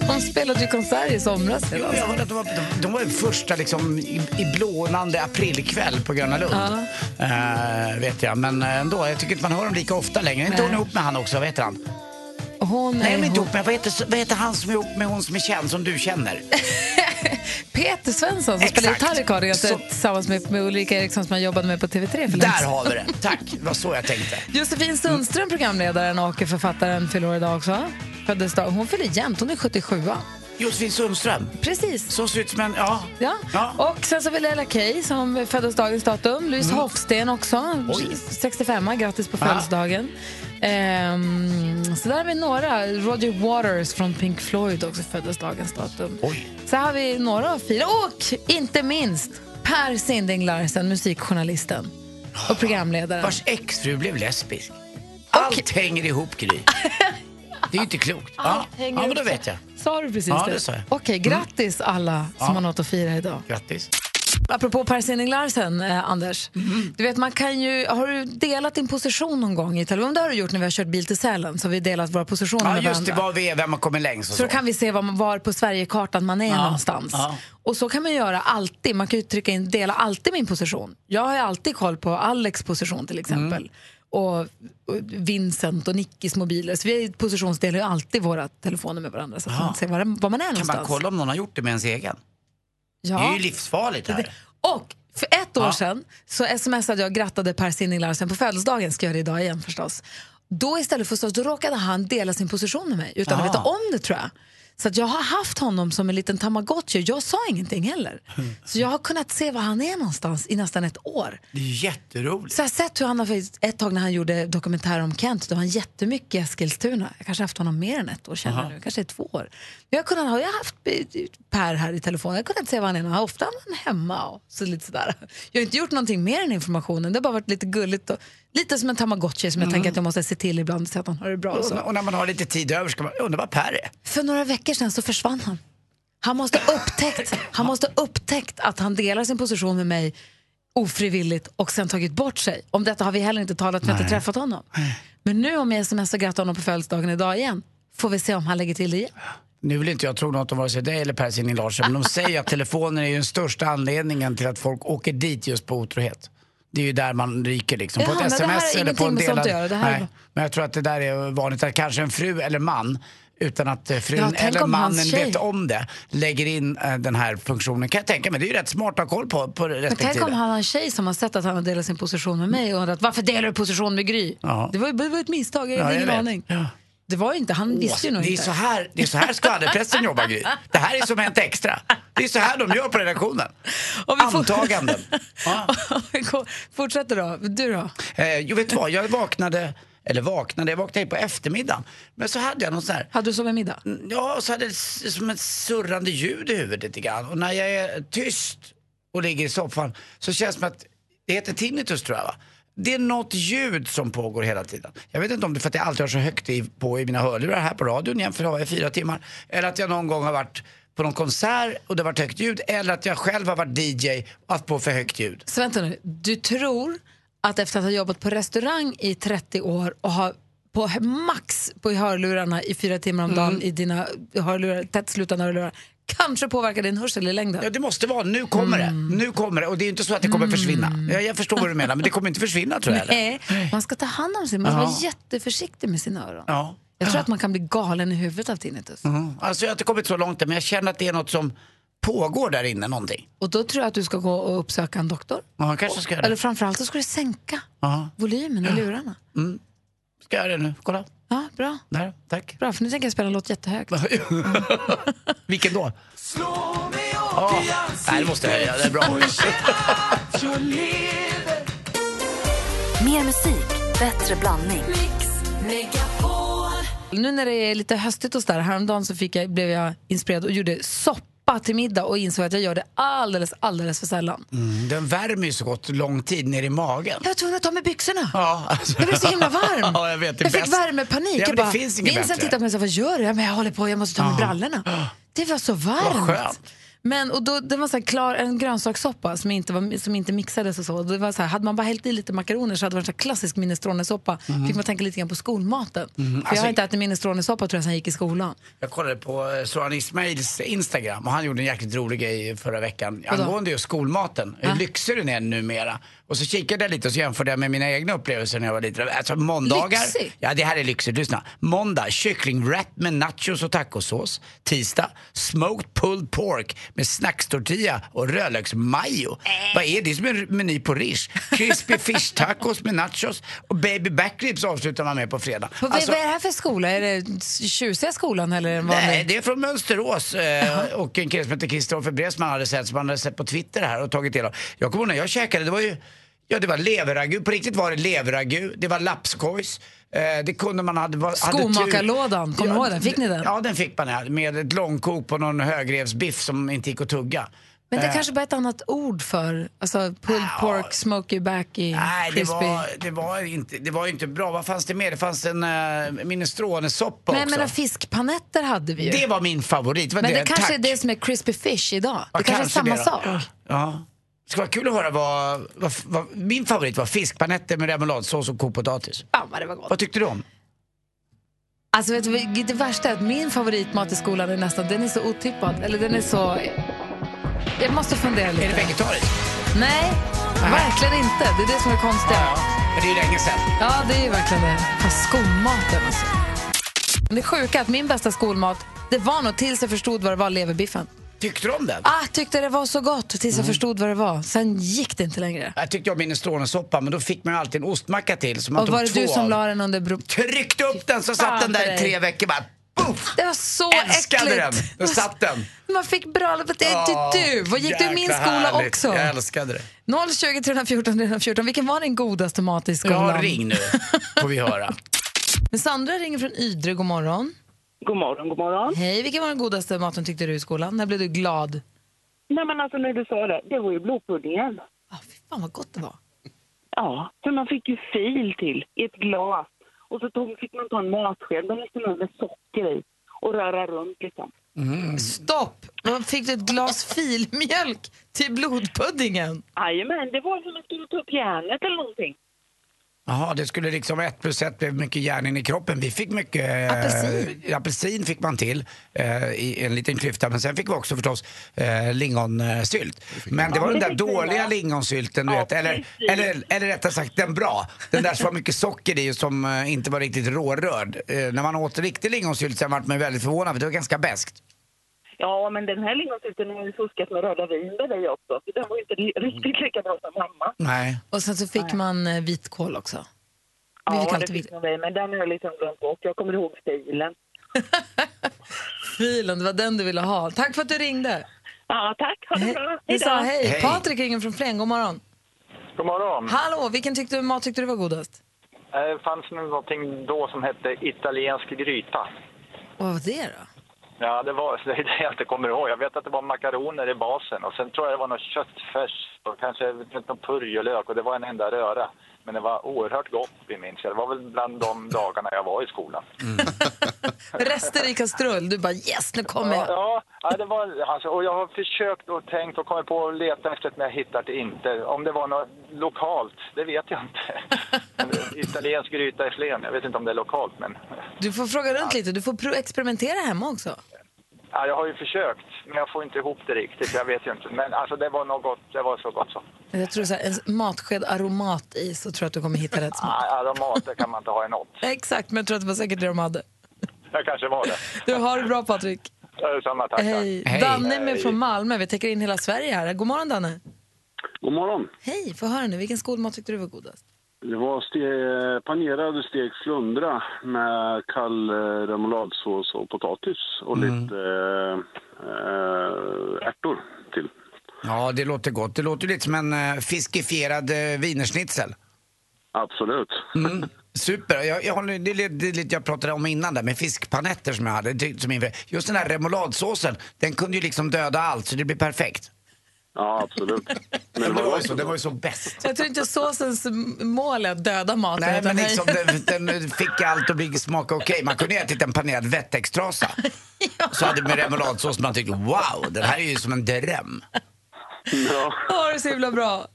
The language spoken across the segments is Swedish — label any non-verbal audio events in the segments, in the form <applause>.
Hon spelade ju konsert i somras. Jo, jag hörde att de var, de, de var första liksom, i, i blånande aprilkväll på Gröna Lund. Eh, vet jag, men ändå. Jag tycker inte man hör dem lika ofta längre. Inte hon ihop med han också? Vad heter han? Hon Nej, de är inte ihop- med. Vad heter, vad heter han som är ihop med hon som är känd, som du känner? <laughs> Peter Svensson som Exakt. spelar gitarr i Cardigans Så- tillsammans med, med Ulrika Eriksson som jag jobbade med på TV3 för Där har vi det. <laughs> Tack, det var så jag tänkte. Josefin Sundström, programledaren och författaren, fyller år idag också. Föddes dag. Hon fyller jämnt, hon är 77. Josefin Sundström. Precis. Så ser ut som en... Ja. Ja. Ja. Och sen så vill Ella Kay som föddes dagens datum. Louise Hofsten också, Mm. Oj. 65 grattis på födelsedagen. Ehm, så där har vi några. Roger Waters från Pink Floyd också föddes dagens datum. Oj. Så har vi några av fyra. Och inte minst Per Sinding Larsen, musikjournalisten och programledaren. Vars exfru blev lesbisk. Allt hänger ihop, Gry. <laughs> Det är ju inte klokt. Ja, ja men då vet jag. Sa du precis Ja, det? det sa jag. Okej, grattis alla som har något att fira idag. Grattis. Apropå Per Sinding Larsen, eh, Anders. Mm. Du vet, man kan ju, har du delat din position någon gång i telefon? Det har du gjort när vi har kört bil till Sälen. Så har vi delat våra positioner Ja, med just det. varandra. Var vi är, vem har kommit längst och Så så. då kan vi se var, var på Sverigekartan man är någonstans. ja. Och så kan man göra alltid. Man kan ju trycka in dela alltid min position. Jag har ju alltid koll på Alex position till exempel. Mm. Och, Vincent och Nickis mobiler. Så vi positionsdelar ju alltid våra telefoner med varandra så att man ser var, var man är Kan någonstans. man kolla om någon har gjort det med ens egen? ja. Det är ju livsfarligt här. Och för ett år Ja. sedan så smsade jag och grattade Per Sinding Larsen på födelsedagen, ska göra det idag igen förstås. Då istället för så, då råkade han dela sin position med mig utan att Aha. veta om det tror jag. Så jag har haft honom som en liten tamagotchi. Jag sa ingenting heller. Så jag har kunnat se var han är någonstans i nästan ett år. Det är jätteroligt. Så jag har sett hur han har, ett tag när han gjorde dokumentär om Kent, då var han jättemycket i Eskilstuna. Jag kanske har haft honom mer än ett år känner jag nu, kanske två år. Jag har, kunnat, har jag haft eh, Per här i telefon, jag har kunnat se var han är. Ofta är han hemma och så lite sådär. Jag har inte gjort någonting mer än informationen, det har bara varit lite gulligt och lite som en tamagotchi som jag tänker att jag måste se till ibland så att han har det bra. Och så. och när man har lite tid över ska man undra vad Per är. För några veckor sedan så försvann han. Han måste ha upptäckt, han måste upptäckt att han delar sin position med mig ofrivilligt och sen tagit bort sig. Om detta har vi heller inte talat, vi har inte träffat honom. Men nu om jag smsar grattar honom på födelsedagen idag igen får vi se om han lägger till det igen. Nu vill inte jag tro något om vare sig dig eller Per Sinding Larsen, men de säger att telefonen är den största anledningen till att folk åker dit just på otrohet. Det är ju där man ryker liksom. Jaha, på men ett sms eller på en delad... göra, här Nej, men jag tror att det där är vanligt att kanske en fru eller man utan att eh, frun Ja, eller mannen vet om det lägger in eh, den här funktionen. Kan jag tänka mig. Det är ju rätt smart att ha koll på, på Men respektive. tänk om han har en tjej som har sett att han har delat sin position med mig och undrat varför delar du position med Gry? Ja. Det, var, var ett misstag, jag Ja, hade jag ingen aning. Ja. Det var ju inte, han visste ju nog det, är inte. så här, det är så här skvallerpressen jobbar, Gry. Det här är som Hänt Extra. Det är så här de gör på redaktionen. <laughs> Om vi Antaganden. <laughs> Ja. Vi går- Fortsätter då. Du då? Eh, jo, vet du vad? Jag vaknade, eller vaknade, jag vaknade på eftermiddagen. Men så hade jag någon sån här, Hade du sovit middag? ja, så hade s- som ett surrande ljud i huvudet lite grann. Och när jag är tyst och ligger i soffan så känns det som att, det heter tinnitus tror jag va? Det är något ljud som pågår hela tiden. Jag vet inte om det är för att jag alltid har så högt i, på i mina hörlurar här på radion jämfört med i fyra timmar. Eller att jag någon gång har varit på någon konsert och det har varit högt ljud. Eller att jag själv har varit DJ och haft på för högt ljud. Så vänta nu, du tror att efter att ha jobbat på restaurang i 30 år och ha på max på hörlurarna i fyra timmar om Mm. dagen i dina hörlurar, tätslutande hörlurar kanske påverkar din hörsel i längden? Ja, det måste vara. Nu kommer det. Nu kommer det. Och det är inte så att det kommer försvinna. Jag, jag förstår vad du menar, men det kommer inte försvinna tror jag. eller? Nej, man ska ta hand om sig, man ska Ja. vara jätteförsiktig med sina öron. Ja. Jag tror att man kan bli galen i huvudet av tinnitus. Mm. Alltså jag har inte kommit så långt än, men jag känner att det är något som pågår där inne, någonting. Och då tror jag att du ska gå och uppsöka en doktor. Ja, jag kanske ska Eller det. framförallt så ska du sänka Ja, volymen i lurarna. Ska jag göra det nu? Kolla. Ja, bra. Där, tack. Bra, för nu tänker jag spela en låt jättehögt. <laughs> Vilken då? Ja, nej, det måste jag höja. Det är bra. Mer musik, bättre blandning. Nu när det är lite höstigt och sådär, häromdagen så fick jag, blev jag inspirerad och gjorde soppa soppa till middag och insåg att jag gör det alldeles, alldeles för sällan. Mm, den värmer ju så gott lång tid ner i magen. Jag var tvungen att ta med byxorna. Ja, alltså. Jag blev så himla varm. <laughs> Ja, jag vet, jag fick värmepanik. Ja, jag inget Vincent tittade på mig och sa, vad gör du? Ja, men jag håller på, jag måste ta med brallorna. <gasps> Det var så varmt. Vad skönt. Men, och då, det var så klar, en grönsakssoppa som inte, var, som inte mixades och så. Det var så här, hade man bara hällt i lite makaroner så hade det varit en klassisk minestronesoppa. Fick man tänka lite grann på skolmaten. För jag Mhm. Alltså- har inte ätit minestronesoppa tror jag sen jag gick i skolan. Jag kollade på eh, Soran Ismails Instagram och han gjorde en jäkligt rolig grej förra veckan Vadå? angående just skolmaten. Hur lyxig den är numera. Och så kikade jag lite och så jämförde jag med mina egna upplevelser när jag var liten. Alltså måndagar. Lyxig? Ja, det här är lyxigt. Lyssna. Måndag, kycklingwrap med nachos och tacosås. Tisdag, smoked pulled pork med snackstortilla och rödlöksmajo. Vad är det som en meny på Rish? Crispy <laughs> fish tacos med nachos och baby backribs avslutar man med på fredag. Vad, Alltså- vad är det här för skola? Är det tjusiga skolan eller en vanlig? Nej, det är från Mönsterås eh, och en kille som heter Kristoffer Bresman hade sett som han hade sett på Twitter här och tagit del av. Jag kommer ihåg när jag käkade, det var ju Ja, det var leverragu. På riktigt var det leverragu. Det var lapskojs. Eh, det kunde man hade... hade. Skomakarlådan, kommer du ihåg den? Fick ni den? Ja, den fick man ja, med ett långkok på någon högrevsbiff som inte gick att tugga. Men det Eh, kanske bara är ett annat ord för alltså pulled pork, smoky backy, Nej, det crispy. var, det, var inte, det var inte bra. Vad fanns det mer? Det fanns en uh, minestronesoppa Men jag också. menar fiskpanetter hade vi ju. det var min favorit. var Men det kanske tack. är det som är crispy fish idag. Ja, Det kanske är samma det sak. Ja. Det skulle vara kul att höra vad, vad, vad min favorit var fiskpanetter med remouladsås och kokt potatis. Fan vad det var gott. Vad tyckte du om? Alltså vet du, det värsta är att min favoritmat i skolan är nästan, den är så otippad. Eller den är så... Jag måste fundera lite. Är det vegetariskt? Nej, verkligen inte. Det är det som är konstiga. Ja, men det är ju länge sedan. Ja, det är ju verkligen det. Fast skolmaten alltså. Det sjuka är att min bästa skolmat, det var nog tills jag förstod vad det var, leverbiffen. Tyckte du om den? Ah, tyckte det var så gott tills jag förstod vad det var. Sen gick det inte längre. Jag tyckte om minestronesoppa, men då fick man alltid en ostmacka till. Så man Och tog var det två du som av. la den under bro... Tryckte upp den så satt den där i tre veckor bara Puff! Det var så Älskade äckligt. den! Då satt den. <laughs> Man fick bra... Det är Åh, inte du. Vad gick du i min jäkla skola härligt. också? Jag älskade det. 020 314 314. Vilken var din godaste mat i skolan? Ja, ring nu, får vi höra. <laughs> Men Sandra ringer från Ydre. God morgon. God morgon, god morgon. Hej, vilken var den godaste maten tyckte du i skolan? När blev du glad? Nej men alltså när du sa det, det var ju blodpuddingen. Ah, fy fan vad gott det var. Ja, för man fick ju fil till i ett glas. Och så tog, fick man ta en matsked, den med socker i och röra runt liksom. Stopp! Vad Fick du ett glas filmjölk till blodpuddingen? Jajamän, det var som att man skulle ta upp järnet eller någonting. Jaha, det skulle liksom ett plus ett blev mycket järn in i kroppen. Vi fick mycket... eh, Apelsin. apelsin fick man till eh, i en liten klyfta. Men sen fick vi också förstås eh, lingonsylt. Men det var den där dåliga lingonsylten, du vet. Eller, eller, eller rättare sagt den bra. Den där som var mycket socker i och som eh, inte var riktigt rårörd. Eh, när man åt riktig lingonsylt sen vart man väldigt förvånad för det var ganska beskt. Ja, men den här lingonsylten har ju fuskat med röda vinbär i också. Så den var ju inte riktigt lika bra som mamma. Nej. Och sen så fick man eh, vitkål också. Vi fick Ja, det fick man mig, men den har jag liksom glömt bort. Jag kommer ihåg stilen. <laughs> Filen, det var den du ville ha. Tack för att du ringde. Ja, tack. Ha det bra. Vi sa hej. Hej. Patrik ringer från Flen. God morgon. God morgon. Hallå, vilken tyckte du, mat tyckte du var godast? Eh, Det fanns nu någonting då som hette italiensk gryta. Vad var det då? Ja, det var <laughs> det är det jag inte kommer ihåg. Jag vet att det var makaroner i basen och sen tror jag det var något köttfärs och kanske någon purjolök och det var en enda röra. Men det var oerhört gott, vi minns jag. Det var väl bland de dagarna jag var i skolan. <laughs> Rester i kastrull. Du bara yes, nu kommer Ja, jag. ja, ja, det var alltså, och jag har försökt och tänkt och kommit på att leta efter det men jag hittar det inte. Om det var något lokalt, det vet jag inte. <laughs> Italiensk gryta i Flen, jag vet inte om det är lokalt men Du får fråga runt lite. Du får experimentera hemma också. Ja, jag har ju försökt, men jag får inte ihop det riktigt. Jag vet ju inte. Men alltså det var något, det var så gott så. Jag tror så här, en matsked aromat i så tror jag att du kommer hitta rätt smak. Ja, aromat, det kan man inte ha i något. <laughs> Exakt, men jag tror att det var säkert det de hade. Jag kanske var det. Du har det bra Patrik. Samma, tack. tack. Hej. Hej. Danne är med från Malmö. Vi täcker in hela Sverige här. God morgon Danne. God morgon. Hej, få höra nu. Vilken skolmat tyckte du var godast? Det var ste- panerad stekt flundra med kall eh, remouladsås och potatis och lite eh, eh, ärtor till. Ja, det låter gott. Det låter lite som en uh, fiskifierad uh, wienerschnitzel. Absolut. <laughs> Super. Jag, jag, håller, det, är lite- det jag pratade om innan där med fiskpanetter som jag hade. Det- Som inför. Just den här remouladsåsen, den kunde ju liksom döda allt så det blir perfekt. Ja, absolut. <laughs> Men Det var ju så, det var ju så bäst. Jag tror inte såsens mål är att döda maten. Nej men liksom den, den fick allt att bli smaka okej. Man kunde ju ätit en panerad wettextrasa. <laughs> Så hade med remouladsås man tyckte wow, den här är ju som en dröm. Ja, Ha det så himla bra.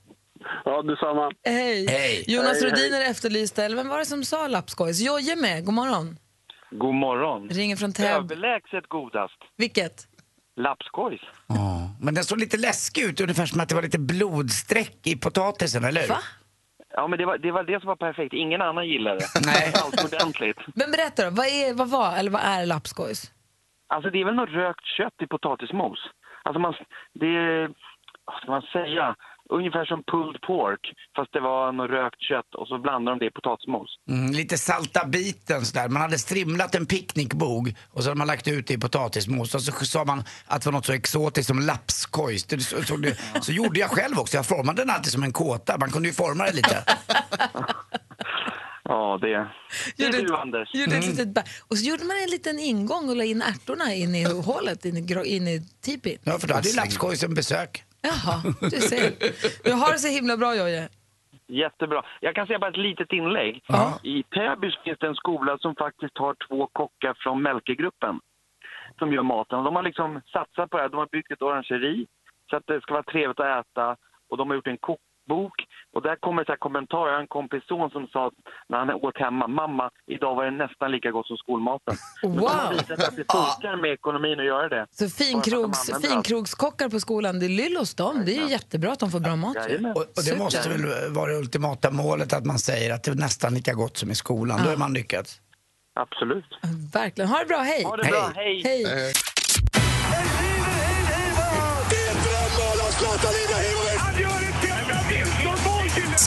ja detsamma. Hej. Hej. Jonas Hej, hej. Rhodiner efterlyste, eller vem var det som sa lapskojs? Jojje med, god morgon. God morgon. Ringer från Täby. Överlägset godast. Vilket? Lapskojs. Ja, Men den såg lite läskig ut, ungefär som att det var lite blodstreck i potatisen, eller hur? Va? Ja, men det var, det var det som var perfekt. Ingen annan gillade det. Nej. Allt ordentligt. <laughs> Men berätta då, vad, är, vad var eller vad är lapskojs? Alltså det är väl något rökt kött i potatismos. Alltså man, det är, vad ska man säga, ungefär som pulled pork. Fast det var något rökt kött och så blandade de det i potatismos. Mm, lite salta biten sådär. Man hade strimlat en picknickbog och så hade man lagt ut det i potatismos och så sa man att det var något så exotiskt som lapskojs. Så, så, så gjorde jag själv också. Jag formade den alltid som en kåta. Man kunde ju forma det lite. Ja, det, det är Gjorde- du Anders. Gjorde Mm. ett litet och så gjorde man en liten ingång och la in ärtorna in i <laughs> hålet, in i, in i tipin. Ja, för då hade ju lapskojsen besök. Jaha, du ser. Du har det så himla bra Jojje. Jättebra. Jag kan säga bara ett litet inlägg. Ja. I Täby finns det en skola som faktiskt har två kockar från Melkegruppen som gör maten. De har liksom satsat på det här. De har byggt ett orangeri så att det ska vara trevligt att äta. Och de har gjort en kokbok. Och där kommer så här kommentarer. Jag har en kompis son som sa när han åt hemma, mamma, idag var det nästan lika gott som skolmaten. Wow. Att det funkar med ekonomin att göra det. Så finkrogs, de finkrogskockar på skolan, det är lyll hos dem. Det är ju jättebra att de får bra mat. Jajamän. Och, och det Super. måste väl vara det ultimata målet att man säger att det är nästan lika gott som i skolan. Då är man lyckats. Absolut. Verkligen. Ha det bra, hej! Ha det bra, hej! Hej!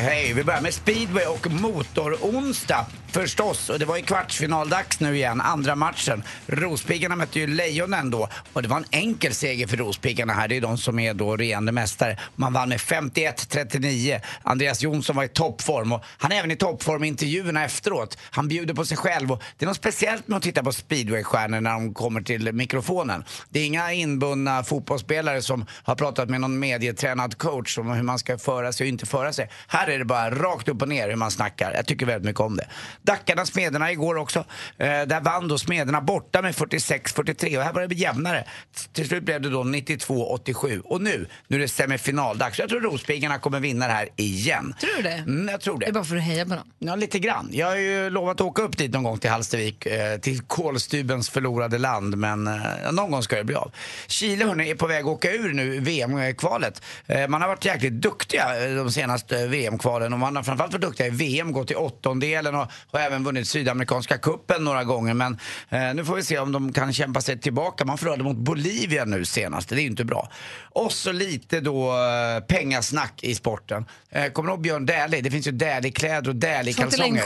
hej. Vi börjar med speedway och motoronsdag förstås. Och det var ju kvartsfinaldags nu igen, andra matchen. Rospiggarna mötte ju Lejonen då och det var en enkel seger för Rospiggarna här. Det är de som är då regerande mästare. Man vann med 51-39. Andreas Jonsson var i toppform och han är även i toppform i intervjuerna efteråt. Han bjuder på sig själv och det är något speciellt med att titta på speedwaystjärnor när de kommer till mikrofonen. Det är inga inbundna fotbollsspelare som har pratat med någon medietränad coach om hur man ska föra sig och inte föra sig. Här är det bara rakt upp och ner hur man snackar. Jag tycker väldigt mycket om det. Dackarna Smederna igår också. Eh, där vann då Smederna borta med 46-43 och här var det jämnare. Till slut blev det då 92-87 och nu, nu är det semifinaldags. Jag tror Rospiggarna kommer vinna det här igen. Tror du det? Mm, jag tror Det är det. bara för att heja på dem. Ja, lite grann. Jag har ju lovat att åka upp dit någon gång till Hallstavik, eh, till kolstubens förlorade land, men eh, någon gång ska det bli av. Chile hörni, är på väg att åka ur nu VM-kvalet. Eh, man har varit jäkligt duktiga eh, de senaste VM-kvalen och man har framförallt varit duktiga i VM, gått till åttondelen och har även vunnit Sydamerikanska kuppen några gånger. Men eh, nu får vi se om de kan kämpa sig tillbaka. Man förlorade mot Bolivia nu senast, det är ju inte bra. Och så lite då eh, pengasnack i sporten. Eh, kommer du ihåg Björn Dählie? Det finns ju Dählie-kläder och Dählie-kalsonger.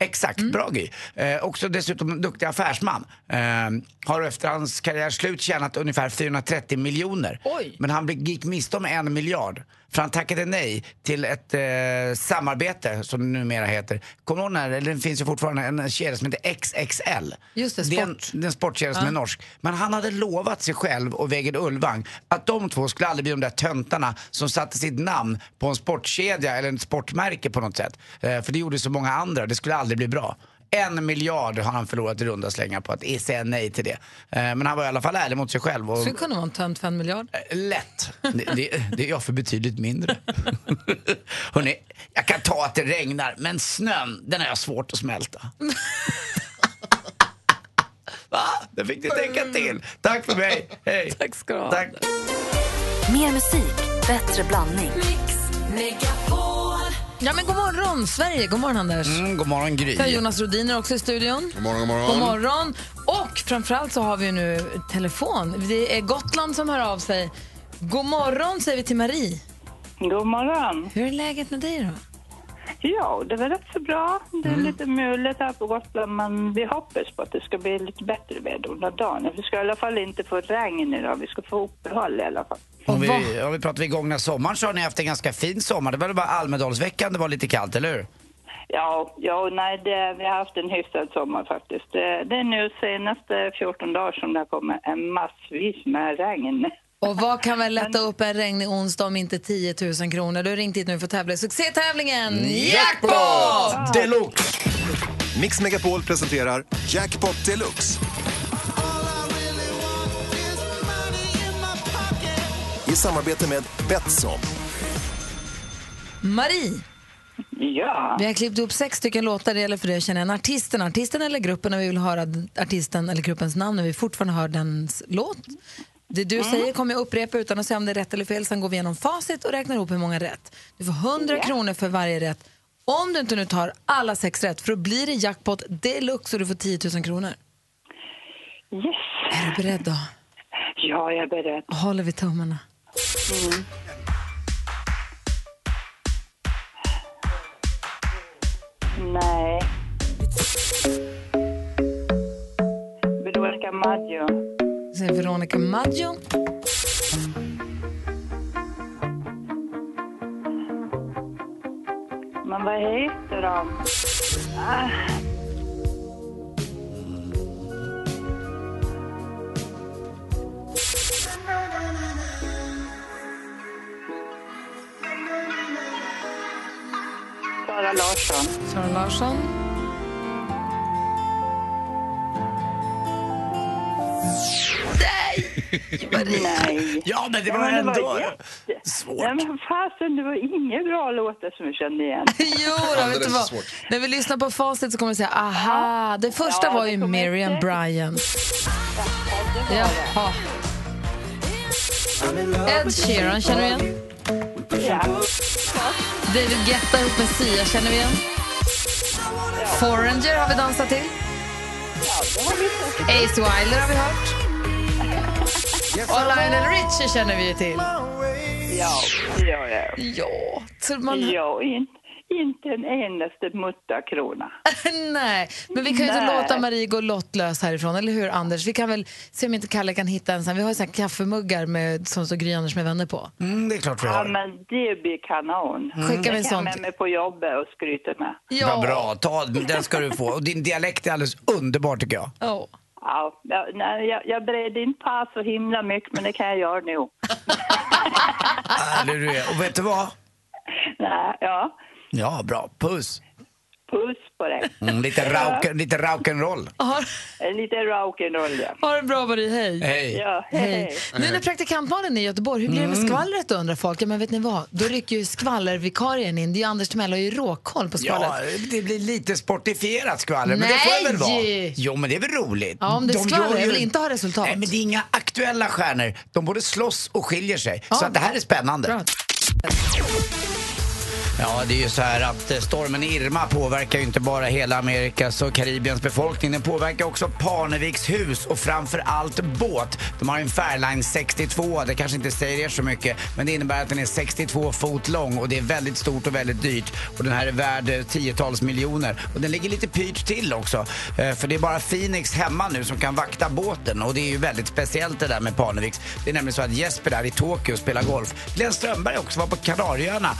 Exakt, bra grej. Eh, också dessutom en duktig affärsman. Eh, har efter hans karriärs slut tjänat ungefär 430 miljoner. Men han gick miste om en miljard. För han tackade nej till ett eh, samarbete, som det numera heter. Kommer du ihåg eller det finns ju fortfarande en kedja som heter XXL. Just det, Det är en, sport. det är en sportkedja som är norsk. Men han hade lovat sig själv och Wägert Ulvang att de två skulle aldrig bli de där töntarna som satte sitt namn på en sportkedja eller ett sportmärke på något sätt. Eh, för det gjorde så många andra, det skulle aldrig bli bra. En miljard har han förlorat i runda slängar på att säga nej till det. Eh, men han var i alla fall ärlig mot sig själv. Och, Skulle kunna vara en tönt för en miljard. Eh, Lätt. Det, det, det är jag för betydligt mindre. <laughs> Hörrni, jag kan ta att det regnar, men snön, den har jag svårt att smälta. <laughs> Va? Det fick ni tänka till. Tack för mig. Hej. Tack ska du ha. Tack. Mer musik, bättre blandning. Ja, men god morgon, Sverige. God morgon, Anders. Mm, god morgon, Gry. Har Jonas Rodiner också i studion. God morgon, god morgon. God morgon. Och framförallt så har vi nu telefon. Det är Gotland som hör av sig. God morgon säger vi till Marie. God morgon. Hur är läget med dig då? Ja, det var rätt så bra. Det är Mm. lite mulet här på Gotland, men vi hoppas på att det ska bli lite bättre väder under dagen. Vi ska i alla fall inte få regn idag, vi ska få uppehåll i alla fall. Om vi, om vi pratar vid gångna sommaren så har ni haft en ganska fin sommar. Det var bara Almedalsveckan det var lite kallt, eller hur? Ja, ja nej, det, vi har haft en hyfsad sommar faktiskt. Det, det är nu senaste 14 dagar som det har kommit en massvis med regn. Och vad kan väl lätta upp en regnig onsdag om inte 10 000 kronor? Du har ringt hit nu för att tävla i succétävlingen Jackpot! Deluxe! Mix Megapol presenterar Jackpot Deluxe. I samarbete med Betsson. Marie, Ja, vi har klippt ihop sex stycken låtar. Det gäller för dig att känna igen artisten, artisten eller gruppen när vi vill höra artisten eller gruppens namn när vi fortfarande hör dens låt. Det du säger kommer jag upprepa utan att säga om det är rätt eller fel. Sen går vi igenom facit och räknar ihop hur många rätt. Du får 100 kronor för varje rätt. Om du inte nu tar alla sex rätt, för då blir det jackpot deluxe och du får 10 000 kronor. yes. Är du beredd då? Ja, jag är beredd. Håller vi tummarna. Nej. Veronica Maggio. Men vad heter de? Ah. Sara Larsson. Sara Larsson. Nej. Ja, men det Ja, var men det var ändå jätte- svårt. Nej, men fasen, det var inga bra låtar som jag kände igen. <laughs> Jo, då, vet du vad? När vi lyssnar på facit så kommer vi säga aha. Det första Ja, var ju Miriam inte. Bryant. Jaha. Ed Sheeran känner vi igen. Ja. David Guetta ihop med Sia känner vi igen. Foreigner har vi dansat till. Ace Wilder har vi hört. Och Lionel Richie känner vi ju till. Ja, det gör jag. Ja, så man... Ja, in, inte en endaste muttakrona. <laughs> Nej, men vi kan ju inte Nej. låta Marie gå lottlös härifrån, eller hur Anders? Vi kan väl se om inte Kalle kan hitta en sån. Vi har ju här kaffemuggar med, som står Gry Anders med vänner på. Mm, det är klart vi Ja, har. men det blir kanon. Skicka vi en Det kan sån. med mig på jobbet och skryta med. Vad bra, ta, den ska du få. Och din dialekt är alldeles underbar tycker jag. Ja. Ja, ja, nej, jag, jag bredde inte på så himla mycket, men det kan jag göra nu. <laughs> Härlig du är. Och vet du vad? Nej, ja, Ja, bra. Puss. Puss på dig. Mm, lite, rock, lite rock'n'roll. Ha, Lite rock'n'roll, ja. ha det bra Marie, hej. Hej. Ja, hej, Hej. Nu när praktikantmalen är i Göteborg, hur blir det med Mm. skvallret då undrar folk? Ja, men vet ni vad? Då rycker ju skvallervikarien in. Det är ju Anders Timell har ju råkoll på skvallret. Ja, det blir lite sportifierat skvaller, men det får det väl vara. Nej! Jo, men det är väl roligt. Ja, om det är De skvaller, jag vill inte ha resultat. Nej, men det är inga aktuella stjärnor. De både slåss och skiljer sig. Så att det här är spännande. Bra. Ja, det är ju så här att eh, stormen Irma påverkar ju inte bara hela Amerikas och Karibiens befolkning. Den påverkar också Parneviks hus och framför allt båt. De har en Fairline 62, det kanske inte säger er så mycket, men det innebär att den är 62 fot lång och det är väldigt stort och väldigt dyrt. Och den här är värd eh, tiotals miljoner. Och den ligger lite pyrt till också, eh, för det är bara Phoenix hemma nu som kan vakta båten och det är ju väldigt speciellt det där med Parneviks. Det är nämligen så att Jesper där i Tokyo spelar golf. Glenn Strömberg också var på Kanarieöarna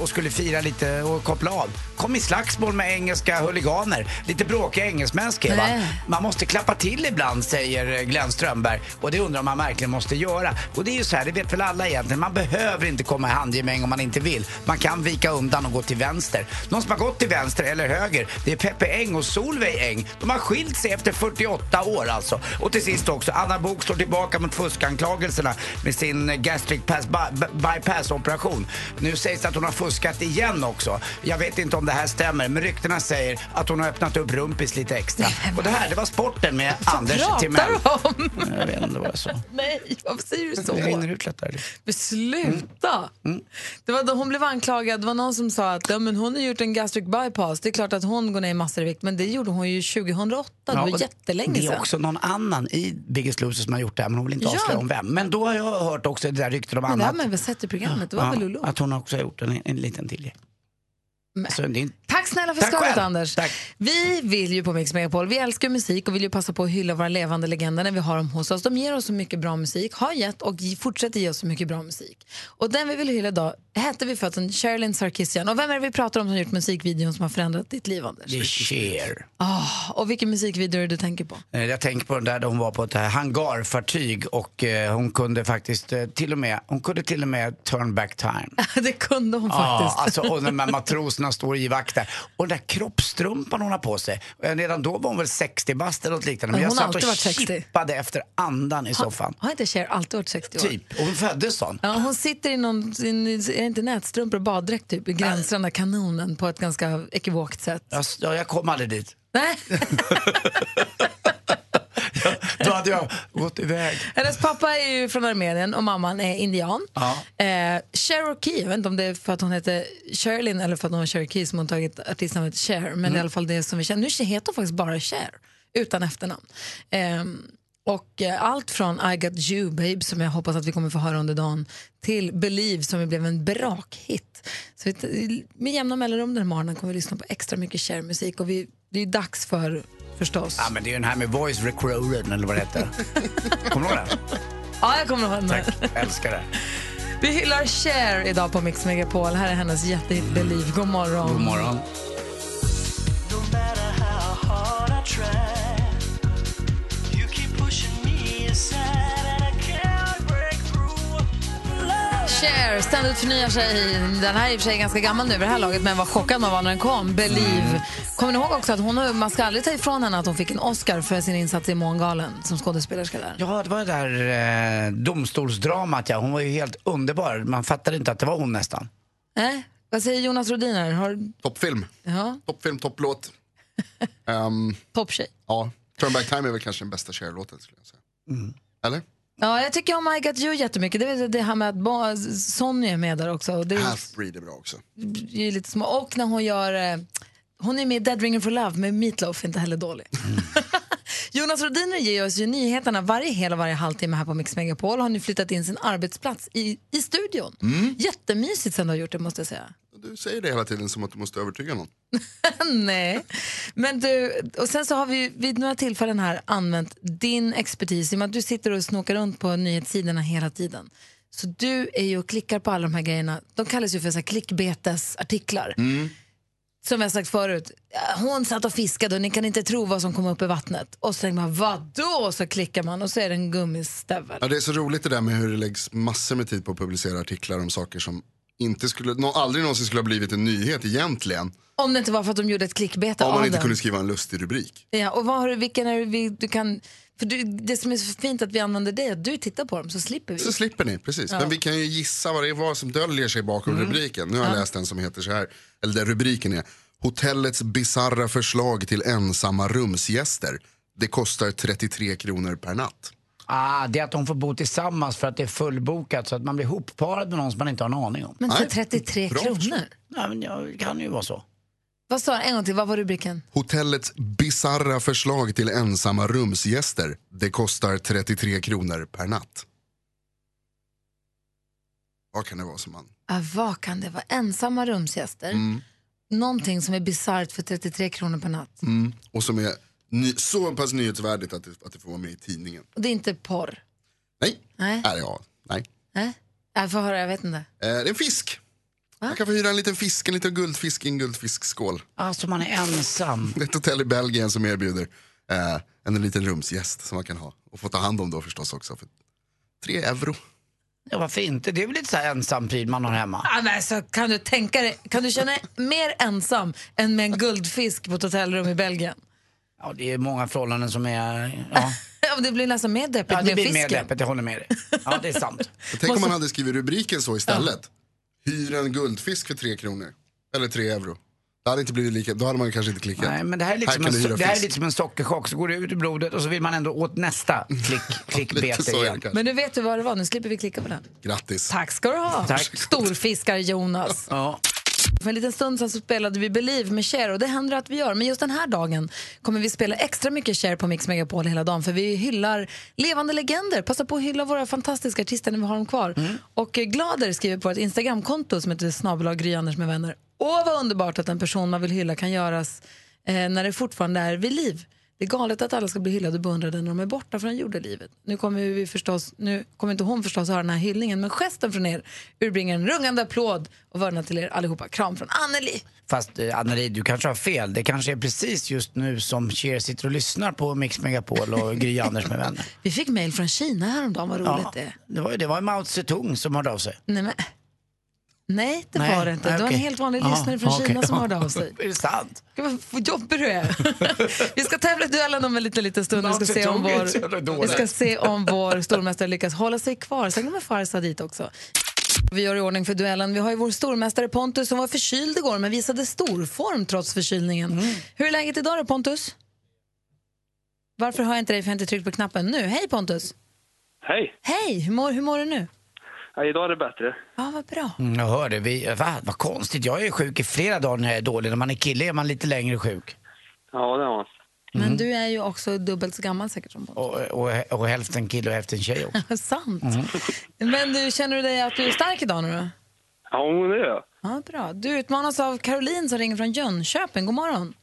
och skulle fira lite och koppla av. Kom i slagsmål med engelska huliganer. Lite bråkiga engelsmän skrev han. Man måste klappa till ibland, säger Glenn Strömberg. Och det undrar man verkligen måste göra. Och det är ju så här, det vet väl alla egentligen. Man behöver inte komma i handgemäng om man inte vill. Man kan vika undan och gå till vänster. Någon som har gått till vänster eller höger, det är Peppe Eng och Solveig Eng. De har skilt sig efter 48 år alltså. Och till sist också, Anna Bok står tillbaka mot fuskanklagelserna med sin gastric pass, by, bypass operation. Nu sägs det att hon har fuskat igen också. Jag vet inte om det här stämmer, men ryktena säger att hon har öppnat upp rumpis lite extra. Och det här, det var sporten med Anders pratar Timell. du om? Jag vet inte vad jag sa. Nej, varför säger du Det rinner så? ut lättare. Men sluta! Mm. Det var då hon blev anklagad, det var någon som sa att ja, men hon har gjort en gastric bypass. Det är klart att hon går ner i massor i vikt, men det gjorde hon ju 2008. Det Ja, var och jättelänge Det är sedan. också någon annan i Biggest Loser som har gjort det här, men hon vill inte Ja. avslöja om vem. Men då har jag hört också det där ryktet om Men det har annat. man väl sett i programmet? Det var väl Lulu? att hon också har gjort en, en liten till. Silje. Alltså, är Tack snälla för själv. Anders. Tack. Vi vill ju på Mix Megapol, vi älskar musik och vill ju passa på att hylla våra levande legender när vi har dem hos oss. De ger oss så mycket bra musik, har gett och fortsätter ge oss så mycket bra musik. Och den vi vill hylla idag hette vi födseln Sherilyn Sarkisian. Och vem är det vi pratar om som har gjort musikvideon som har förändrat ditt liv Anders? Det är Cher. Ah, och vilken musikvideo är det du tänker på? Eh, Jag tänker på den där, hon var på ett hangarfartyg och eh, hon kunde faktiskt eh, till och med, hon kunde till och med turn back time. <laughs> det kunde hon Ja, faktiskt. alltså, och de här matroserna står i vakt där. Och den där kroppstrumpan hon har på sig. Eh, Redan då var hon väl 60 bast eller något liknande. Men Ja, jag satt och alltid varit 60. kippade efter andan i soffan. Har inte Cher alltid varit 60 år? Typ. Och hon föddes sån. Ja, hon sitter i någon, i, är det inte nätstrumpor och baddräkt typ, i gränsranda kanonen på ett ganska ekivokt sätt. Jag, ja, jag kom aldrig dit. Nej. <laughs> <laughs> Hade jag gått iväg. Hennes pappa är ju från Armenien och mamman är indian. Ja. Eh, Cherokee, jag vet inte om det är för att hon heter Sherilyn eller för att hon var Cherokee som hon tagit artistnamnet Cher, men är i alla fall det som vi känner. Nu heter hon faktiskt bara Cher, utan efternamn. Ehm, och eh, allt från I got you babe, som jag hoppas att vi kommer få höra under dagen, till Believe som blev en brakhit. Så vi, med jämna mellanrum den här morgonen kommer vi lyssna på extra mycket Cher-musik och vi, det är dags för, förstås. Ja, men det är ju den här med voice recruiter eller vad det heter. Kommer du ihåg den? Ja, jag kommer ihåg den. Tack, älskar det. Vi hyllar Cher idag på Mix Megapol. Här är hennes jättehit Believe. God morgon. God morgon. Cher ständigt förnyar sig. Den här är i och för sig ganska gammal nu vid det här laget, men vad chockad man var när den kom. Believe. Kommer ni ihåg också att hon, man ska aldrig ta ifrån henne att hon fick en Oscar för sin insats i Mångalen som skådespelerska där? Ja, det var det där eh, domstolsdramat. Ja. Hon var ju helt underbar. Man fattade inte att det var hon nästan. Nej? Vad säger Jonas Rodiner? Har, Toppfilm. ja, Toppfilm, topplåt. um, <laughs> topptjej. ja, Turn Back Time är väl kanske den bästa Cher-låten skulle jag säga. Eller? Ja, jag tycker om I got you jättemycket. Det är det här med att Sonny är med där också. Och det är Half-Breed är bra också. ju lite små. Och när hon gör... eh, Hon är med i Dead Ringer for Love med Meatloaf, inte heller dålig. <laughs> Jonas Rodiner ger oss ju nyheterna varje hel och varje halvtimme här på Mix Megapol. Har nu flyttat in sin arbetsplats i, i studion. Jättemysigt sen du har gjort det måste jag säga. Du säger det hela tiden som att du måste övertyga någon. <laughs> Nej. Men du, och sen så har vi vid några tillfällen här använt din expertis i och med att du sitter och snokar runt på nyhetssidorna hela tiden. Så du är ju och klickar på alla de här grejerna. De kallas ju för så här klickbetesartiklar. Som jag sagt förut, hon satt och fiskade och ni kan inte tro vad som kom upp i vattnet. Och så tänker man, vadå? Så klickar man och så är det en gummistövel. Ja, det är så roligt det där med hur det läggs massor med tid på att publicera artiklar om saker som inte skulle, nå, aldrig någonsin skulle ha blivit en nyhet egentligen. Om det inte var för att de gjorde ett klickbete Om av man inte den. kunde skriva en lustig rubrik. Ja, och vad har du, vilken är vi, du kan... För du, det som är så fint att vi använder dig, att du tittar på dem så slipper vi. Så slipper ni, precis. Ja. Men vi kan ju gissa vad det är vad som döljer sig bakom Mm. rubriken. Nu har jag Ja. läst en som heter så här, eller där rubriken är Hotellets bizarra förslag till ensamma rumsgäster. Det kostar 33 kronor per natt. Ah, det är att de får bo tillsammans för att det är fullbokat så att man blir hopparad med någon som man inte har en aning om. Men för 33 kronor? Ja, men ja, det kan ju vara så. Vad sa? En gång till, vad var rubriken? Hotellets bizarra förslag till ensamma rumsgäster. Det kostar 33 kronor per natt. Vad kan det vara som man... Ah, vad kan det vara? Ensamma rumsgäster? Mm. Någonting som är bisarrt för 33 kronor per natt. Mm. Och som är ny, så pass nyhetsvärdigt att det, att det får vara med i tidningen. Och det är inte porr? Nej. Nej. Är ja. Nej. Nej? Jag får höra, jag vet inte. Eh, det är en fisk. Man kan få hyra en liten fisk, en liten guldfisk i en guldfiskskål. Alltså man är ensam. Det är ett hotell i Belgien som erbjuder eh, en liten rumsgäst som man kan ha. Och få ta hand om då förstås också. För tre euro. Ja, varför inte? Det är väl lite så här ensampryd man har hemma. Ah, men så kan du tänka dig, kan du känna dig mer ensam än med en guldfisk på ett hotellrum i Belgien? Ja, det är många förhållanden som är... <laughs> Ja, det blir nästan mer deppigt ja det med blir mer deppet, jag håller med dig. Ja, det är sant. <laughs> Tänk om man hade skrivit rubriken så istället. Hyr en guldfisk för tre kronor. Eller tre euro. Det hade inte blivit lika, då hade man kanske inte klickat. Nej, men det här är lite, som, du hyra en, det här är fisk. lite som en sockerchock. Så går det ut i blodet och så vill man ändå åt nästa klick, <laughs> klickbete igen. Men nu vet du vad det var, nu slipper vi klicka på den. Grattis. Tack ska du ha. Tack. Storfiskar Jonas. Ja. För en liten stund sedan så spelade vi Believe med Cher och det händer att vi gör. Men just den här dagen kommer vi spela extra mycket Cher på Mix Megapol hela dagen för vi hyllar levande legender. Passa på att hylla våra fantastiska artister när vi har dem kvar. Och eh, Glader skriver på ett Instagramkonto som heter Anders med vänner. Åh, vad underbart att en person man vill hylla kan göras eh, när det fortfarande är vid liv. Det är galet att alla ska bli hyllade och beundrade när de är borta från jordelivet. Nu kommer, vi förstås, nu kommer inte hon förstås höra den här hyllningen, men gesten från er urbringar en rungande applåd och vördnad till er allihopa. Kram från Anneli. Fast eh, Anneli, du kanske har fel. Det kanske är precis just nu som Cher sitter och lyssnar på Mix Megapol och Gry <laughs> Anders med vänner. Vi fick mejl från Kina häromdagen, vad roligt Ja, det är. det var ju det var Mao Zedong som hörde av sig. Nej, men, nej det Nej, var det inte. nej, det var en helt vanlig Ja, lyssnare från okej. Kina som hörde av <laughs> sig. Är det sant? Gud, vad jobbig du är. <laughs> vi ska tävla i duellen om en liten, liten stund. Vi ska, se om vår, vi ska se om vår stormästare lyckas hålla sig kvar. Sen kommer Farsa dit också. Vi gör i ordning för duellen. Vi har ju vår stormästare Pontus som var förkyld igår men visade storform trots förkylningen. Mm. Hur är läget idag då Pontus? Varför har jag inte dig för jag har inte tryckt på knappen nu? Hej Pontus! Hej! Hej! Hur mår, hur mår du nu? Ja, idag är det bättre. Ja, vad bra. Mm, jag hörde. Vi, va, vad konstigt. Jag är sjuk i flera dagar när jag är dålig. När man är kille är man lite längre sjuk. Ja, det har man. Men du är ju också dubbelt så gammal säkert som Pontus. Och, och, och hälften kille och hälften tjej också. <laughs> Sant. Mm. Men du, känner du dig att du är stark idag nu då? Ja, det gör jag. Ja, bra. Du utmanas av Caroline som ringer från Jönköping. God morgon.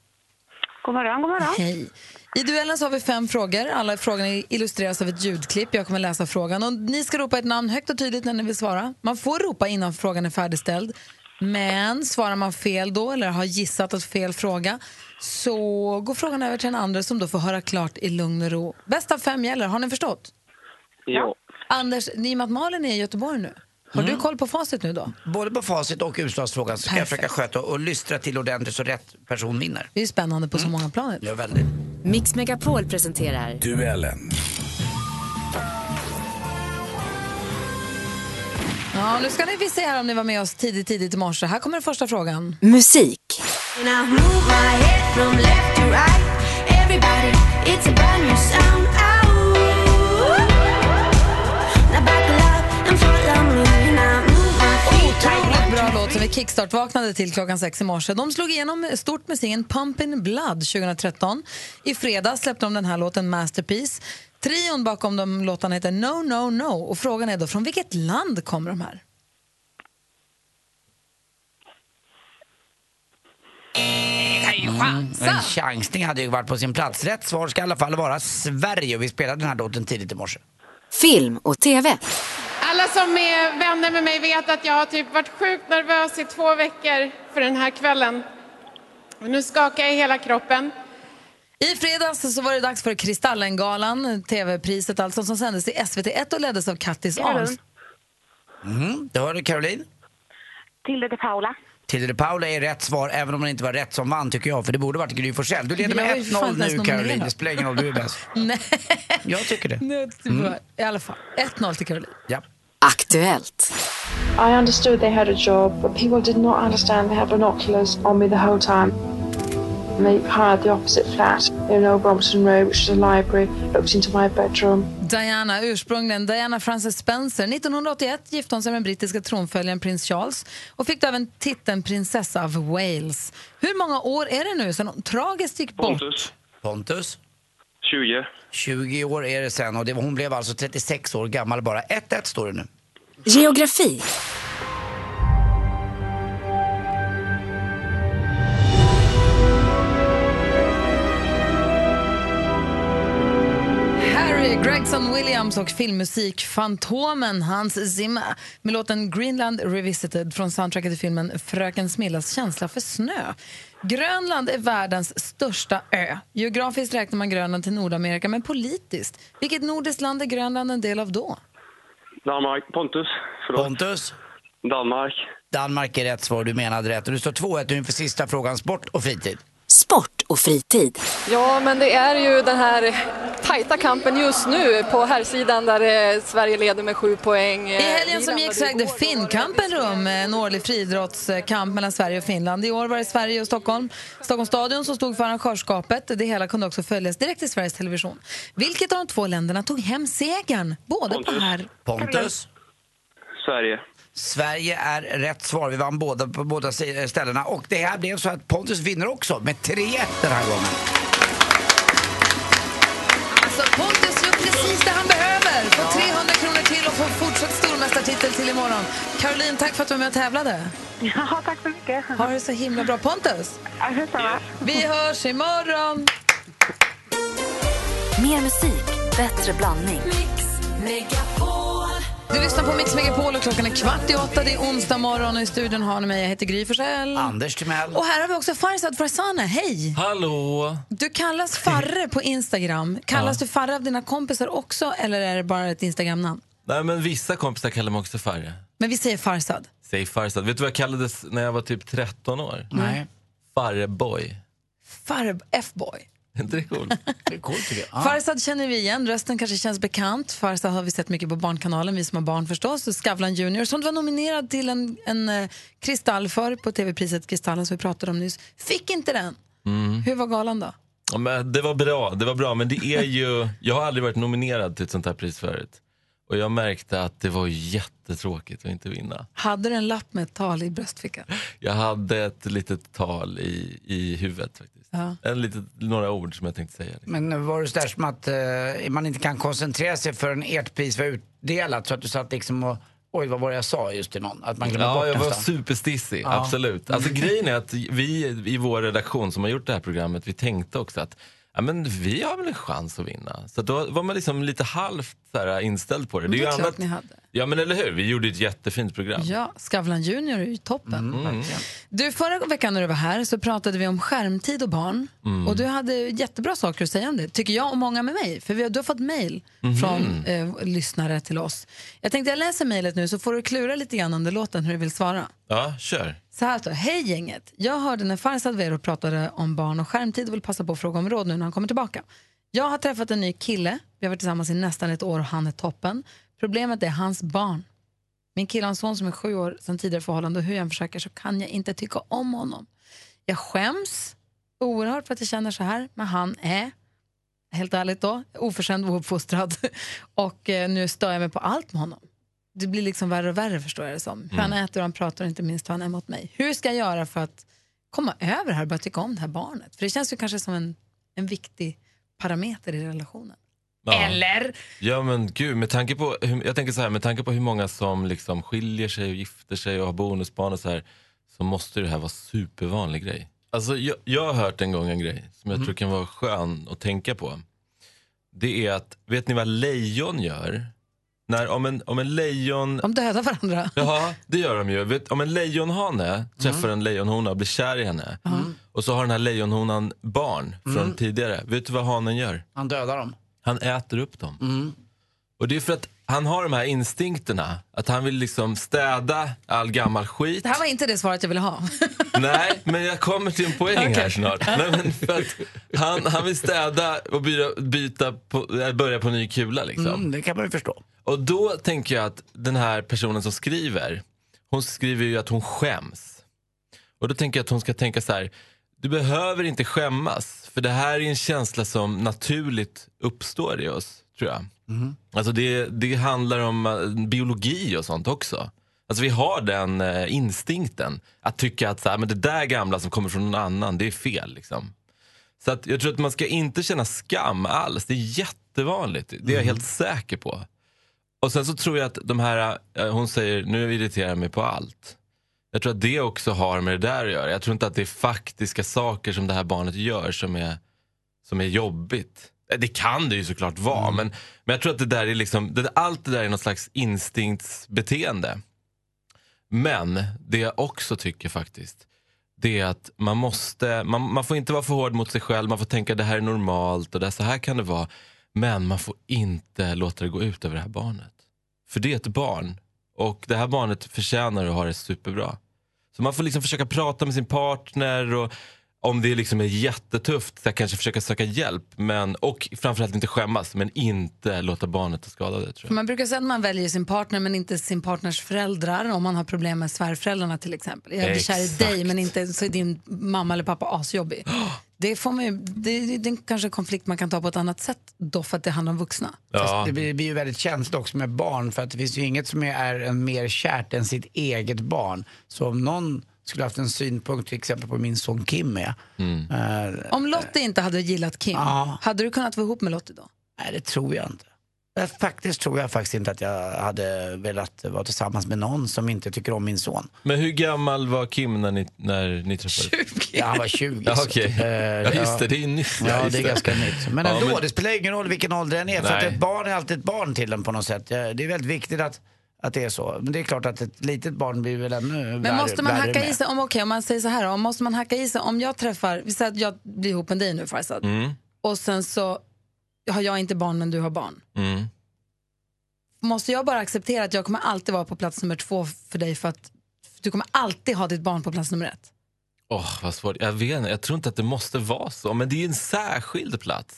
God morgon, god morgon. Hej. I duellen så har vi fem frågor. Alla frågorna illustreras av ett ljudklipp. Jag kommer läsa frågan. Och ni ska ropa ett namn högt och tydligt när ni vill svara. Man får ropa innan frågan är färdigställd. Men svarar man fel då, eller har gissat att fel fråga, så går frågan över till den andra som då får höra klart i lugn och ro. Bäst av fem gäller. Har ni förstått? Ja. Anders, i och med att Malin är i Göteborg nu, har du koll på facit nu då? Både på facit och utslagsfrågan så ska jag försöka sköta och lystra till ordentligt så rätt person vinner. Det är spännande på så många plan. Ja, väldigt. Mix Megapol presenterar Duellen. Ja, nu ska ni vi se här om ni var med oss tidigt, tidigt i morse. Här kommer den första frågan. musik. Otroligt bra låt som vi kickstart-vaknade till klockan sex i morse. De slog igenom stort med singeln Pumpin' Blood 2013. I fredags släppte de den här låten Masterpiece. Trion bakom de låtarna heter No No No och frågan är då från vilket land kommer de här? Mm, en chansning hade ju varit på sin plats. Rätt svar ska i alla fall vara Sverige och vi spelade den här låten tidigt i morse. Film och TV. Alla som är vänner med mig vet att jag har typ varit sjukt nervös i två veckor för den här kvällen. Och nu skakar jag i hela kroppen. I fredags så var det dags för Kristallengalan, tv-priset alltså, som sändes i SVT1 och leddes av Kattis Arns. Mm, det hörde Caroline. Tilde de Paula. Tilde de Paula är rätt svar, även om det inte var rätt som vann tycker jag. För det borde varit Gry Forssell. Du leder med ju fan 1-0 inte ens nu Caroline. Det spelar ingen roll, du är bäst. <laughs> Nej. Jag tycker det. Nu, I alla fall, 1-0 till Caroline. Ja. Aktuellt. I understood they had a job, but people did not understand they had binoculars on me the whole time. And they hired the opposite flat in Old Brompton Road, which is a library, looked into my bedroom. Diana, ursprungligen Diana Frances Spencer. 1981 gifte hon sig med den brittiska tronföljaren prins Charles och fick då även titeln prinsessa av Wales. Hur många år är det nu sedan hon tragiskt gick bort? Pontus. Pontus. 20. 20 år är det sen och det, hon blev alltså 36 år gammal bara. 1-1 står det nu. Geografi. Harry Gregson Williams och filmmusik Fantomen Hans Zimmer med låten Greenland Revisited från soundtracket till filmen Fröken Smillas känsla för snö. Grönland är världens största ö. Geografiskt räknar man Grönland till Nordamerika, men politiskt, vilket nordiskt land är Grönland en del av då? Danmark. Pontus. Förlåt. Pontus. Danmark. Danmark är rätt svar, du menade rätt. Och du står 2-1 nu inför sista frågan, sport och fritid. Sport och fritid. Ja, men det är ju den här tajta kampen just nu på här sidan där eh, Sverige leder med sju poäng. I helgen som gick så ägde Finnkampen rum, en årlig friidrottskamp mellan Sverige och Finland. I år var det Sverige och Stockholm. Stockholms stadion som stod för arrangörskapet. Det hela kunde också följas direkt i Sveriges Television. Vilket av de två länderna tog hem segern? Både på här... Pontus. Sverige. Sverige är rätt svar. Vi vann båda på båda ställena. Och det här blev så att Pontus vinner också med 3-1 den här gången. Får 300 kronor till och får fortsatt stormästartitel till imorgon. Caroline, tack för att du var med och tävlade. Ja, tack så mycket. Ha det så himla bra. Pontus, Ja, vi hörs imorgon. Mer musik, bättre blandning. Du lyssnar på Mix Megapol och klockan är kvart i åtta. Det är onsdag morgon och i studion har ni mig. Jag heter Gry Forssell. Anders Timell. Och här har vi också Farzad Farzana. Hej! Hallå! Du kallas Farre på Instagram. Kallas Ja. du Farre av dina kompisar också eller är det bara ett Instagramnamn? Nej, men vissa kompisar kallar mig också Farre. Men vi säger Farzad. Säg Farsad. Vet du vad jag kallades när jag var typ 13 år? Nej. Farreboy. Farre F-boy. Är <laughs> inte det coolt? Det är coolt tycker jag. Farsad känner vi igen, rösten kanske känns bekant. Farsad har vi sett mycket på Barnkanalen, vi som har barn förstås. Och Skavlan Junior som du var nominerad till en, en eh, kristall för på tv-priset Kristallen som vi pratade om nyss. Fick inte den. Mm. Hur var galan då? Ja, men det var bra, det var bra. Men det är ju, jag har aldrig varit nominerad till ett sånt här pris förut. Och jag märkte att det var jättetråkigt att inte vinna. Hade du en lapp med ett tal i bröstfickan? Jag hade ett litet tal i, i huvudet faktiskt. Ja. En litet, några ord som jag tänkte säga. Men var det sådär som att eh, man inte kan koncentrera sig förrän ert pris var utdelat så att du satt liksom och Oj, vad var det jag sa just till någon? Att man glömmer Ja, bort jag var superstissig, Ja. absolut. Alltså grejen är att vi i vår redaktion som har gjort det här programmet, vi tänkte också att ja, men vi har väl en chans att vinna. Så då var man liksom lite halvt så här, inställd på det. Det är ju klart annat- ni hade. Ja men eller hur, vi gjorde ett jättefint program. Ja, Skavlan Junior är ju toppen. Mm. Du, förra veckan när du var här så pratade vi om skärmtid och barn. Mm. Och du hade jättebra saker att säga om det, tycker jag och många med mig. För vi har, du har fått mejl Mhm. från eh, lyssnare till oss. Jag tänkte jag läser mejlet nu så får du klura lite grann under låten hur du vill svara. Ja, kör. Så här står. Hej gänget! Jag hörde när Farzad Vero pratade om barn och skärmtid och vill passa på att fråga om råd nu när han kommer tillbaka. Jag har träffat en ny kille. Vi har varit tillsammans i nästan ett år och han är toppen. Problemet är hans barn. Min kille har en son som är sju år sedan tidigare förhållande och hur jag än försöker så kan jag inte tycka om honom. Jag skäms oerhört för att jag känner så här, men han är, helt ärligt då, oförskämd och ouppfostrad. <laughs> Och eh, nu stör jag mig på allt med honom. Det blir liksom värre och värre förstår jag det som. Hur han äter och han pratar och inte minst hur han är mot mig. Hur ska jag göra för att komma över det här och börja tycka om det här barnet? För det känns ju kanske som en, en viktig parameter i relationen. Ja. Eller? Ja men gud, med tanke på, jag tänker så här, med tanke på hur många som liksom skiljer sig och gifter sig och har bonusbarn och så här, så måste det här vara supervanlig grej. Alltså jag, jag har hört en gång en grej som jag tror kan vara skön att tänka på. Det är att, vet ni vad lejon gör? När, om, en, om en lejon... De dödar varandra. Ja, det gör de ju. Vet, om en lejonhane träffar en lejonhona och blir kär i henne och så har den här lejonhonan barn från Mm. tidigare. Vet du vad hanen gör? Han dödar dem. Han äter upp dem. Och det är för att han har de här instinkterna. Att han vill liksom städa all gammal skit. Det här var inte det svaret jag ville ha. <laughs> Nej, men jag kommer till en poäng här Okej. snart. Nej, men för att han, han vill städa och byta, byta på, äh, börja på ny kula. Liksom. Mm, det kan man ju förstå. Och då tänker jag att den här personen som skriver, hon skriver ju att hon skäms. Och då tänker jag att hon ska tänka så här, du behöver inte skämmas. För det här är en känsla som naturligt uppstår i oss, tror jag. Alltså det, det handlar om eh, biologi och sånt också. Alltså vi har den eh, instinkten att tycka att så här, men det där gamla som kommer från någon annan, det är fel. Liksom. Så att jag tror att man ska inte känna skam alls. Det är jättevanligt. Det är jag helt säker på. Och sen så tror jag att de här, eh, hon säger nu irriterar jag mig på allt. Jag tror att det också har med det där att göra. Jag tror inte att det är faktiska saker som det här barnet gör som är, som är jobbigt. Det kan det ju såklart vara, men, men jag tror att det där är liksom, det, allt det där är något slags instinktsbeteende. Men det jag också tycker faktiskt, det är att man måste, man, man får inte vara för hård mot sig själv, man får tänka det här är normalt och det, så här kan det vara. Men man får inte låta det gå ut över det här barnet. För det är ett barn och det här barnet förtjänar att ha det superbra. Så man får liksom försöka prata med sin partner och om det liksom är jättetufft, så kanske försöka söka hjälp. Men, och framförallt inte skämmas, men inte låta barnet ta skada det. Tror jag. Man brukar säga att man väljer sin partner men inte sin partners föräldrar om man har problem med svärföräldrarna till exempel. Jag blir kär i dig men inte så är din mamma eller pappa asjobbig. <gasps> Det, får man ju, det, det är kanske en konflikt man kan ta på ett annat sätt då för att det handlar om vuxna. Fast det blir, det blir ju väldigt känsligt också med barn för att det finns ju inget som är en mer kärt än sitt eget barn. Så om någon skulle haft en synpunkt till exempel på min son Kim är, eh, Om Lottie inte hade gillat Kim, Ja. hade du kunnat vara ihop med Lottie då? Nej, det tror jag inte. Eh, Faktiskt tror jag faktiskt inte att jag hade velat vara tillsammans med någon som inte tycker om min son. Men hur gammal var Kim när ni, när ni träffades? 20. Ja, han var 20. Ja, så- okej. eh, Ja, just det, det är nytt. Ja, det är ganska nytt. Men Ja, ändå, men- det spelar ingen roll vilken ålder den är. För att ett barn är alltid ett barn till en på något sätt. Det är väldigt viktigt att, att det är så. Men det är klart att ett litet barn blir väl ännu Men värre, måste man hacka med. i sig, om, okej, om man säger så här, om måste man hacka i sig, om jag träffar, vi säger att jag blir ihop med dig nu Farzad, Mm. och sen så har jag inte barn men du har barn. Mm. Måste jag bara acceptera att jag kommer alltid vara på plats nummer två för dig för att du kommer alltid ha ditt barn på plats nummer ett? Åh, vad svårt. Jag vet inte, jag tror inte att det måste vara så, men det är en särskild plats.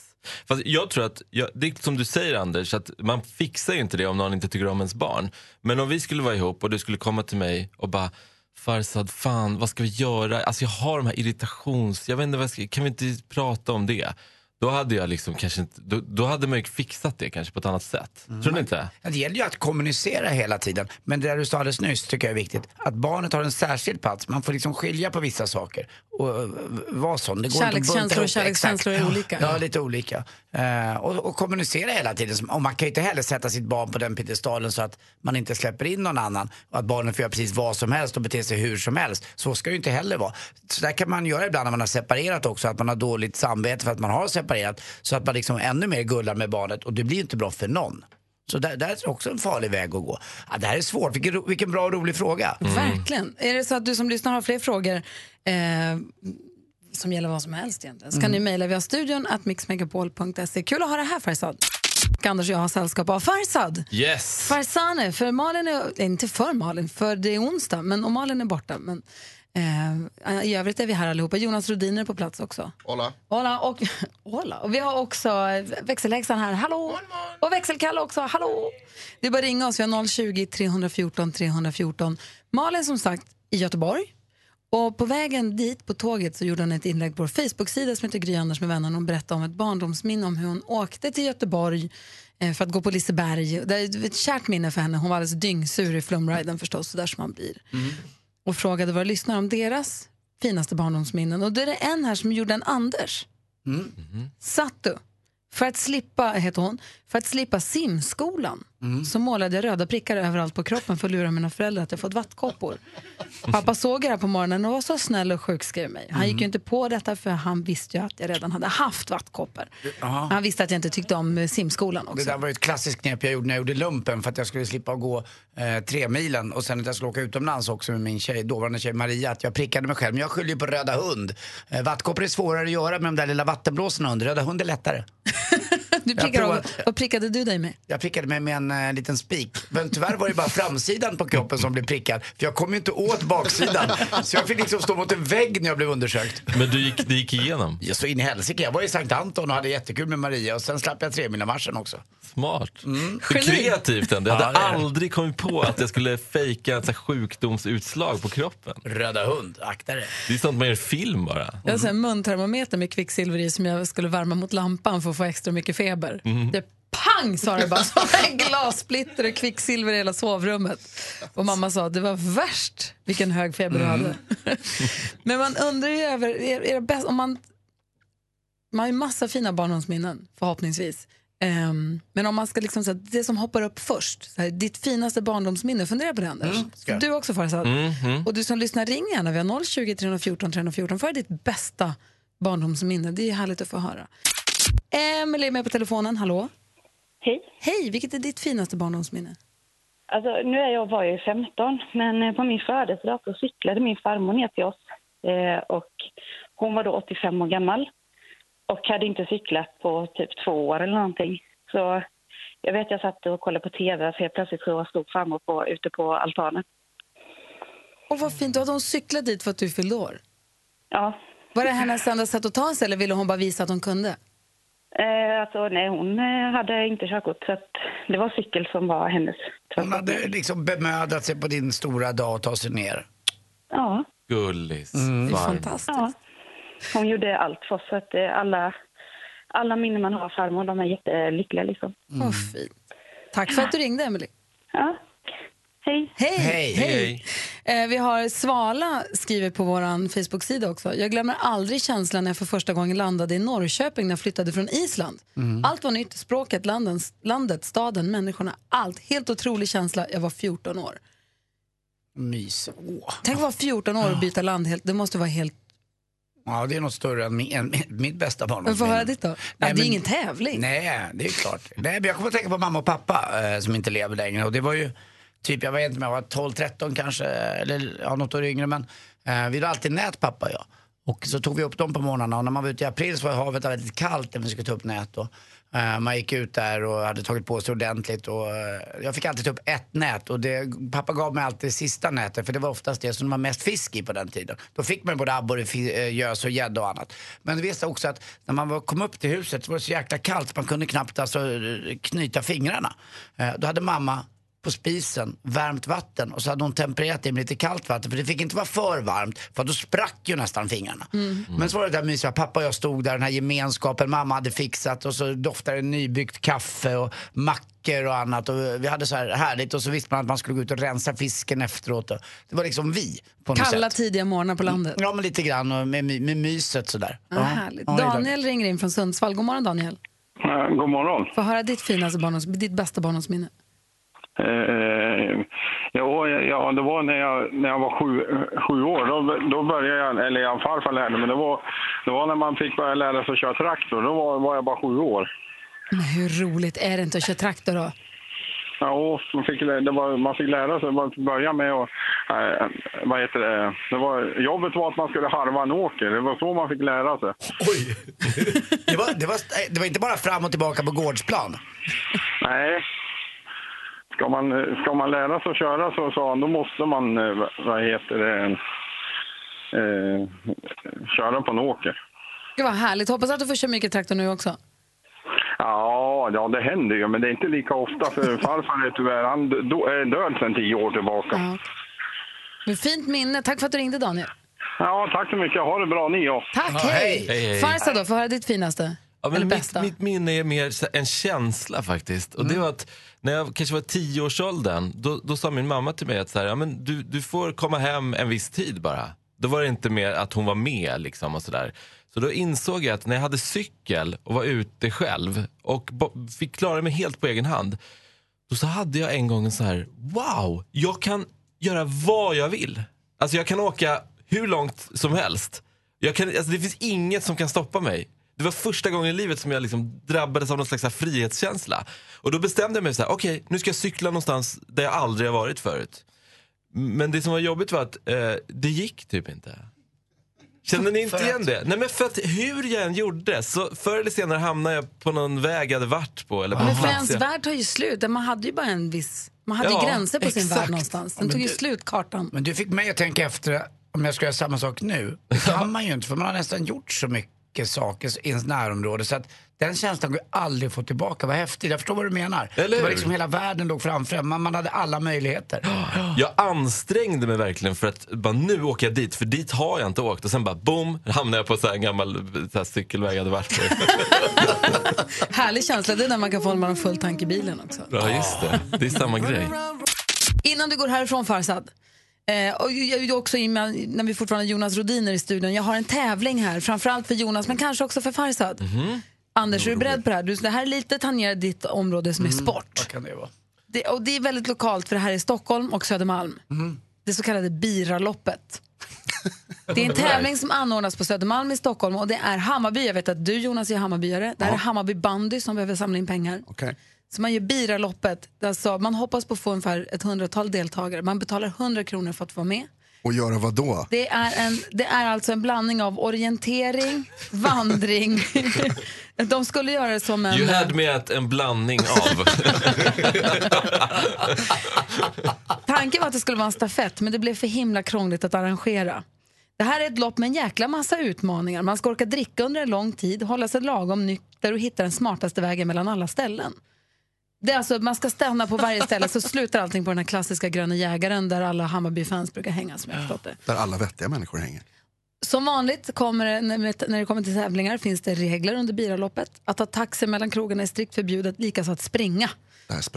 Fast jag tror att, jag, det är som du säger Anders, att man fixar ju inte det om någon inte tycker om ens barn. Men om vi skulle vara ihop och du skulle komma till mig och bara Farsad, fan vad ska vi göra? Alltså jag har de här irritations... Jag vet inte vad jag ska, kan vi inte prata om det? Då hade jag liksom kanske inte, då, då hade man ju fixat det kanske på ett annat sätt. Tror ni inte? Ja, Det gäller ju att kommunicera hela tiden. Men det där du sa alldeles nyss tycker jag är viktigt. Att barnet har en särskild plats. Man får liksom skilja på vissa saker. Och uh, vara sån. Det går Kärlekskänslor och kärlekskänslor är Exakt. olika. Ja, lite olika. Eh, och, och kommunicera hela tiden. Och man kan ju inte heller sätta sitt barn på den piedestalen så att man inte släpper in någon annan. Och att barnet får göra precis vad som helst och bete sig hur som helst. Så ska det ju inte heller vara. Så där kan man göra ibland när man har separerat också. Att man har dåligt samvete för att man har separerat. Så att man liksom ännu mer gullar med barnet. Och det blir inte bra för någon. Så där, där är också en farlig väg att gå. Ja, det här är svårt. Vilken, vilken bra och rolig fråga. Verkligen. Är det så att du som lyssnar har fler frågor eh, som gäller vad som helst egentligen så kan Mm. ni mejla via studion at mixmegapol.se. Kul att ha det här Farzad. Anders och jag har sällskap av Farzad. Yes! Farzane, för Malin är, inte för Malin, för det är onsdag, men och Malin är borta. Men, eh, I övrigt är vi här allihopa. Jonas Rodiner är på plats också. Hola. Hola och, <laughs> hola. och vi har också eh, växelhäxan här, hallå! Och växelkalle också, hallå! Det är bara att ringa oss, vi har 020 314 314. Malin som sagt i Göteborg. Och på vägen dit på tåget så gjorde hon ett inlägg på vår Facebook-sida som heter Gry Anders med vänner. Hon berättade om ett barndomsminne om hur hon åkte till Göteborg eh, för att gå på Liseberg. Det är ett kärt minne för henne. Hon var alldeles dyngsur i flumriden förstås, så där som man blir. Och frågade våra lyssnare om deras finaste barndomsminnen. Och då är det en här som gjorde en Anders. Satt du, för att slippa, heter hon, för att slippa simskolan så målade jag röda prickar överallt på kroppen för att lura mina föräldrar att jag fått vattkoppor. Pappa såg det här på morgonen och var så snäll och sjukskrev mig. Han gick ju inte på detta för han visste ju att jag redan hade haft vattkoppor. Jaha. Han visste att jag inte tyckte om eh, simskolan Det också. där var ju ett klassiskt knep jag gjorde när jag gjorde lumpen för att jag skulle slippa gå eh, tre milen och sen att jag skulle åka utomlands också med min tjej, dåvarande tjej Maria, att jag prickade mig själv. Men jag skyller ju på röda hund. Eh, vattkoppor är svårare att göra med de där lilla vattenblåsorna under. Röda hund är lättare. Du Jag provar- av, vad prickade du dig med? Jag prickade mig med en eh, liten spik. Men tyvärr var det bara framsidan på kroppen som blev prickad. För jag kom ju inte åt baksidan. Så jag fick liksom stå mot en vägg när jag blev undersökt. Men du gick, det gick igenom? Ja, så in i helsike. Jag var i Sankt Anton och hade jättekul med Maria och sen slapp jag tremilamarschen också. Smart. Mm. Det är kreativt ändå. Jag Ja, hade det. aldrig kommit på att jag skulle fejka ett sjukdomsutslag på kroppen. Röda hund, akta dig. Det är sånt man gör film bara. Jag har en muntermometer med kvicksilver i som jag skulle värma mot lampan för att få extra mycket feber. Mhm. Det pang sa det bara, som en <laughs> glassplitter och kvicksilver i hela sovrummet. Och mamma sa det var värst vilken hög feber du hade. <laughs> Men man undrar ju över, är, är det bäst, om man, man har ju massa fina barndomsminnen förhoppningsvis. Ehm, men om man ska liksom säga det som hoppar upp först, så här, ditt finaste barndomsminne, fundera på det Anders. jag. Du också Farzad. Mm, mm. Och du som lyssnar, ring gärna. Vi har 020 314 314. För ditt bästa barndomsminne. Det är härligt att få höra. Emelie är med på telefonen. Hallå? Hej. Hej, vilket är ditt finaste barndomsminne? Alltså, nu är jag, var jag ju 15, men eh, på min födelsedag så cyklade min farmor ner till oss. Eh, och hon var då 85 år gammal och hade inte cyklat på typ två år eller någonting. Så jag vet jag satt och kollade på tv så helt plötsligt så stod farmor på, ute på altanen. Och vad fint, då hade hon cyklat dit för att du fyllde år? Ja. Var det hennes enda sätt att ta sig eller ville hon bara visa att hon kunde? Eh, alltså, nej, hon eh, hade inte körkort så att det var cykel som var hennes. Hon hade liksom bemödat sig på din stora dag att ta sig ner. Ja. Gullis. Mm. Fan. Ja. Hon gjorde allt för oss så att eh, alla, alla minnen man har av farmor, de är jättelyckliga liksom. Vad fint. Tack för att du ringde, Emily. Ja. Hej. Hej. Hej. Hej. Eh, vi har Svala skriver på vår Facebook-sida också. Jag glömmer aldrig känslan när jag för första gången landade i Norrköping när jag flyttade från Island. Mm. Allt var nytt, språket, landen, landet, staden, människorna, allt. Helt otrolig känsla. Jag var 14 år. Mys. Åh. Tänk att vara 14 år och byta land. Helt, det måste vara helt... Ja, det är något större än, min, än mitt bästa barn. Men Få höra ditt då. Ja, det är men- ingen tävling. Nej, det är klart. Nej, men jag kommer att tänka på mamma och pappa eh, som inte lever längre. Och det var ju typ, jag vet inte om jag var 12-13 kanske, eller ja, något år yngre. Men eh, vi hade alltid nät pappa och jag. Och så tog vi upp dem på morgnarna och när man var ute i april så var havet väldigt kallt när vi skulle ta upp nät. Och, eh, man gick ut där och hade tagit på sig ordentligt. Och, eh, jag fick alltid ta upp ett nät och det, pappa gav mig alltid det sista nätet för det var oftast det som det var mest fisk i på den tiden. Då fick man både abborre, eh, gös och gädda och annat. Men det visste också att när man var, kom upp till huset så var det så jäkla kallt så man kunde knappt alltså, eh, knyta fingrarna. Eh, då hade mamma på spisen värmt vatten och så hade hon tempererat det med lite kallt vatten för det fick inte vara för varmt för då sprack ju nästan fingrarna. Men så var det där mysiga, pappa och jag stod där, den här gemenskapen mamma hade fixat och så doftade det nybyggt kaffe och mackor och annat och vi hade så här härligt och så visste man att man skulle gå ut och rensa fisken efteråt. Och det var liksom vi på något Kalla sätt. tidiga morgnar på landet. Ja men lite grann och med, med myset sådär. Ja, härligt. Ja, Daniel ringer in från Sundsvall. God morgon Daniel. god morgon. Få höra ditt finaste barndoms, ditt bästa barndomsminne. Eh, ja, ja, det var när jag, när jag var sju, sju år. Då, då började jag, eller jag farfar lärde men det var, det var när man fick börja lära sig att köra traktor. Då var, var jag bara sju år. Men hur roligt är det inte att köra traktor då? Ja, man fick, det var, man fick lära sig, man fick börja med att, eh, vad heter det, det var, jobbet var att man skulle harva en åker. Det var så man fick lära sig. <laughs> Det var, det, var, det var inte bara fram och tillbaka på gårdsplan. Nej. Ska man, ska man lära sig att köra så, så då måste man, eh, vad heter det, eh, köra på en åker. Gud vad härligt. Hoppas att du får köra mycket traktor nu också. Ja, ja, det händer ju, men det är inte lika ofta för <laughs> farfar är tyvärr, han är död sedan tio år tillbaka. Men fint minne. Tack för att du ringde Daniel. Ja, tack så mycket. Ha det bra ni också. Tack, hej! Hej, hej. Farsa då, få höra ditt finaste. Ja, men mitt, mitt minne är mer en känsla faktiskt. Och det var att när jag kanske var tioårsåldern, då, då sa min mamma till mig att så här, ja, men du, du får komma hem en viss tid bara. Då var det inte mer att hon var med liksom och sådär. Så då insåg jag att när jag hade cykel och var ute själv och fick klara mig helt på egen hand. Då så hade jag en gång en så här, wow, jag kan göra vad jag vill. Alltså jag kan åka hur långt som helst. Jag kan, alltså det finns inget som kan stoppa mig. Det var första gången i livet som jag liksom drabbades av någon slags frihetskänsla. Och då bestämde jag mig så här, okej nu ska jag cykla någonstans där jag aldrig har varit förut. Men det som var jobbigt var att eh, det gick typ inte. Känner ni inte igen det? Nej men för att hur jag än gjorde så förr eller senare hamnade jag på någon väg jag hade varit på. Eller på Men en för ens jag- värld tar ju slut. Man hade ju bara en viss... Man hade Ja, ju gränser på sin exakt. värld någonstans. Ja, Den men tog ju du- slut, kartan. Men du fick mig att tänka efter om jag ska göra samma sak nu. <laughs> Det kan man ju inte för man har nästan gjort så mycket saker i ens närområde så att den känslan går ju aldrig att få tillbaka. Vad häftigt, jag förstår vad du menar. Eller det var liksom hela världen låg framför en. man, man hade alla möjligheter. <gasps> Jag ansträngde mig verkligen för att bara, nu åker jag dit, för dit har jag inte åkt. Och sen bara boom, hamnade jag på så här en gammal så här cykelväg jag hade varit på. <laughs> Härlig känsla. Det är när man kan få när man har full tank i bilen också. Ja, just det. Det är samma grej. Innan du går härifrån Farsad. Eh, och jag, jag också med- när vi fortfarande har Jonas Rodiner i studion. Jag har en tävling här, framförallt för Jonas men kanske också för Farsad. Anders, är du beredd på det här? Du, det här är lite tangerar ditt område som är sport. Vad kan det vara? Det, och det är väldigt lokalt för det här är Stockholm och Södermalm. Det så kallade Biraloppet. <laughs> Det är en tävling som anordnas på Södermalm i Stockholm och det är Hammarby. Jag vet att du Jonas är Hammarbyare. Det här är Hammarby bandy som behöver samla in pengar. Så man gör Biraloppet. Alltså, man hoppas på att få ungefär ett hundratal deltagare. Man betalar 100 kronor för att få vara med. Och göra vad då? Det är, en, det är alltså en blandning av orientering, vandring. <laughs> De skulle göra det som en... You had me at en blandning av. <laughs> Tanken var att det skulle vara en stafett, men det blev för himla krångligt att arrangera. Det här är ett lopp med en jäkla massa utmaningar. Man ska orka dricka under en lång tid, hålla sig lagom nykter och hitta den smartaste vägen mellan alla ställen. Det är alltså, man ska stanna på varje ställe så slutar allting på den här klassiska gröna jägaren där alla Hammarby-fans brukar hänga som jag förstått det. Där alla vettiga människor hänger. Som vanligt kommer det, när det kommer till tävlingar finns det regler under biraloppet. Att ta taxi mellan krogarna är strikt förbjudet, likaså att springa.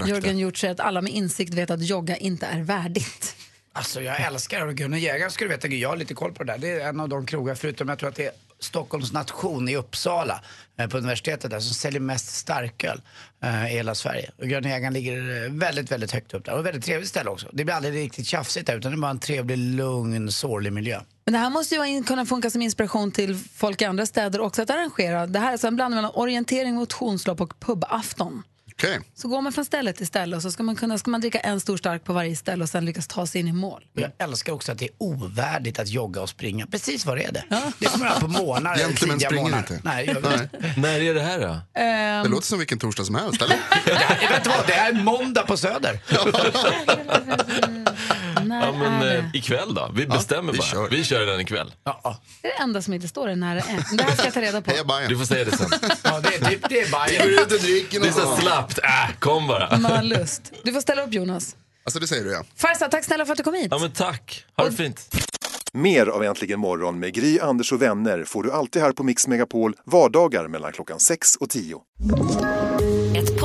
Jörgen gjort sig att alla med insikt vet att jogga inte är värdigt. Alltså jag älskar. Gunnar Jägaren ska du veta, jag har lite koll på det där. Det är en av de krogar, förutom jag tror att det är Stockholms nation i Uppsala eh, på universitetet där som säljer mest starköl eh, i hela Sverige. Och Gunnar ligger eh, väldigt, väldigt högt upp där. Och väldigt trevligt ställe också. Det blir aldrig riktigt tjafsigt där utan det är bara en trevlig, lugn, sorglig miljö. Men det här måste ju in- kunna funka som inspiration till folk i andra städer också att arrangera. Det här är alltså en blandning mellan orientering, motionslopp och pubafton. Okej. Så går man från ställe till ställe och så ska man, kunna, ska man dricka en stor stark på varje ställe och sen lyckas ta sig in i mål. Jag älskar också att det är ovärdigt att jogga och springa. Precis vad det är det. Det är som på månader, Gentlemän tidiga springer morgnar. inte. Nej, jag vet. När är det här då? Ehm. Det låter som vilken torsdag som helst, eller? Jag vet du vad, det här är måndag på Söder. <laughs> <laughs> När Ja, men är eh, det? ikväll då? Vi bestämmer bara. Vi kör den ikväll. Det är det enda som inte står är när det är. Det här ska jag ta reda på. Du får säga det sen. Ja, det är typ, det är Bajen. Vi går ut och dricker Det är så slappt. Äh, kom bara. Om man har lust. Du får ställa upp Jonas. Alltså det säger du ja. Farsa, tack snälla för att du kom hit. Ja men tack. Ha det fint. Mer av Äntligen morgon med Gry, Anders och vänner får du alltid här på Mix Megapol vardagar mellan klockan 6 och 10.